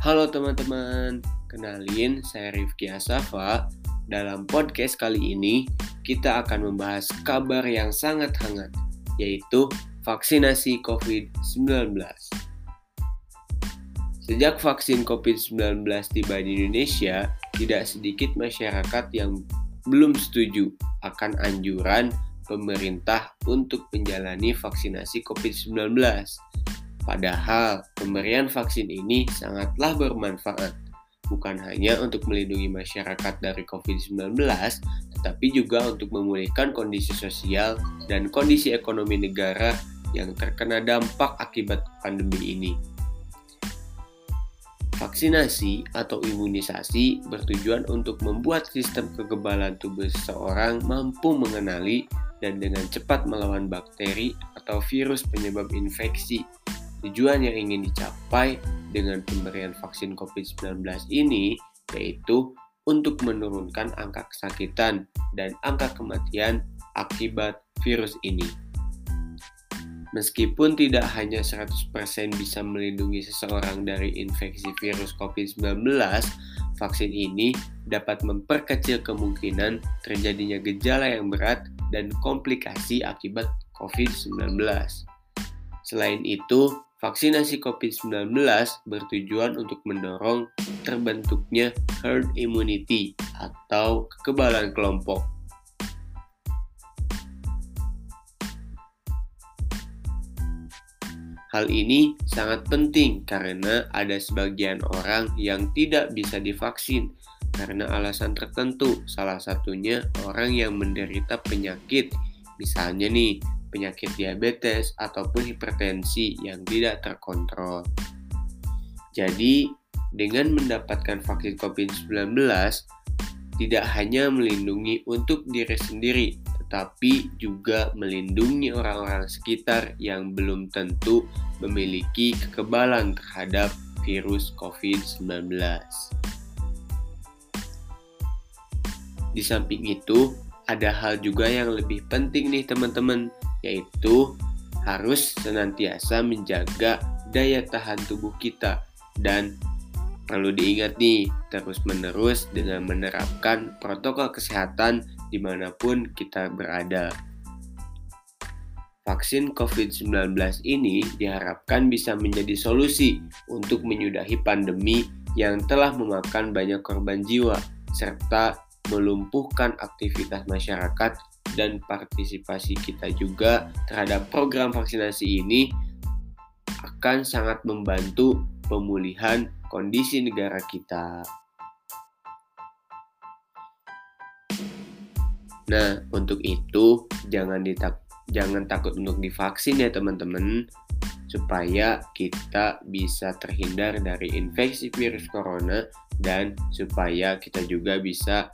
Halo teman-teman, kenalin saya Rifki Asafa. Dalam podcast kali ini, kita akan membahas kabar yang sangat hangat, yaitu vaksinasi COVID-19. Sejak vaksin COVID-19 tiba di Indonesia, tidak sedikit masyarakat yang belum setuju akan anjuran pemerintah untuk menjalani vaksinasi COVID-19. Padahal pemberian vaksin ini sangatlah bermanfaat, bukan hanya untuk melindungi masyarakat dari COVID-19, tetapi juga untuk memulihkan kondisi sosial dan kondisi ekonomi negara yang terkena dampak akibat pandemi ini. Vaksinasi atau imunisasi bertujuan untuk membuat sistem kekebalan tubuh seseorang mampu mengenali dan dengan cepat melawan bakteri atau virus penyebab infeksi. Tujuan yang ingin dicapai dengan pemberian vaksin COVID-19 ini yaitu untuk menurunkan angka kesakitan dan angka kematian akibat virus ini. Meskipun tidak hanya 100% bisa melindungi seseorang dari infeksi virus COVID-19, vaksin ini dapat memperkecil kemungkinan terjadinya gejala yang berat dan komplikasi akibat COVID-19. Selain itu, vaksinasi COVID-19 bertujuan untuk mendorong terbentuknya herd immunity atau kekebalan kelompok Hal ini sangat penting karena ada sebagian orang yang tidak bisa divaksin karena alasan tertentu. Salah satunya orang yang menderita penyakit, misalnya nih penyakit diabetes ataupun hipertensi yang tidak terkontrol. Jadi, dengan mendapatkan vaksin COVID-19 tidak hanya melindungi untuk diri sendiri, tapi juga melindungi orang-orang sekitar yang belum tentu memiliki kekebalan terhadap virus COVID-19. Di samping itu, ada hal juga yang lebih penting nih teman-teman, yaitu harus senantiasa menjaga daya tahan tubuh kita dan perlu diingat nih terus-menerus dengan menerapkan protokol kesehatan di mana pun kita berada. Vaksin COVID-19 ini diharapkan bisa menjadi solusi untuk menyudahi pandemi yang telah memakan banyak korban jiwa, serta melumpuhkan aktivitas masyarakat dan partisipasi kita juga terhadap program vaksinasi ini akan sangat membantu pemulihan kondisi negara kita. Nah, untuk itu jangan ditak jangan takut untuk divaksin ya teman-teman supaya kita bisa terhindar dari infeksi virus corona dan supaya kita juga bisa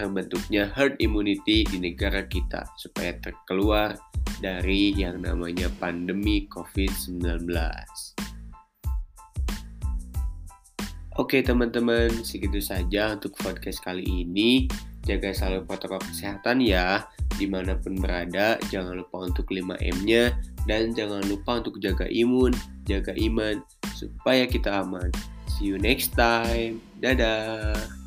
terbentuknya herd immunity di negara kita supaya terkeluar dari yang namanya pandemi COVID-19. Oke teman-teman, segitu saja untuk podcast kali ini. Jaga selalu protokol kesehatan ya, di mana pun berada, jangan lupa untuk 5M-nya, dan jangan lupa untuk jaga imun, jaga iman, supaya kita aman. See you next time. Dadah.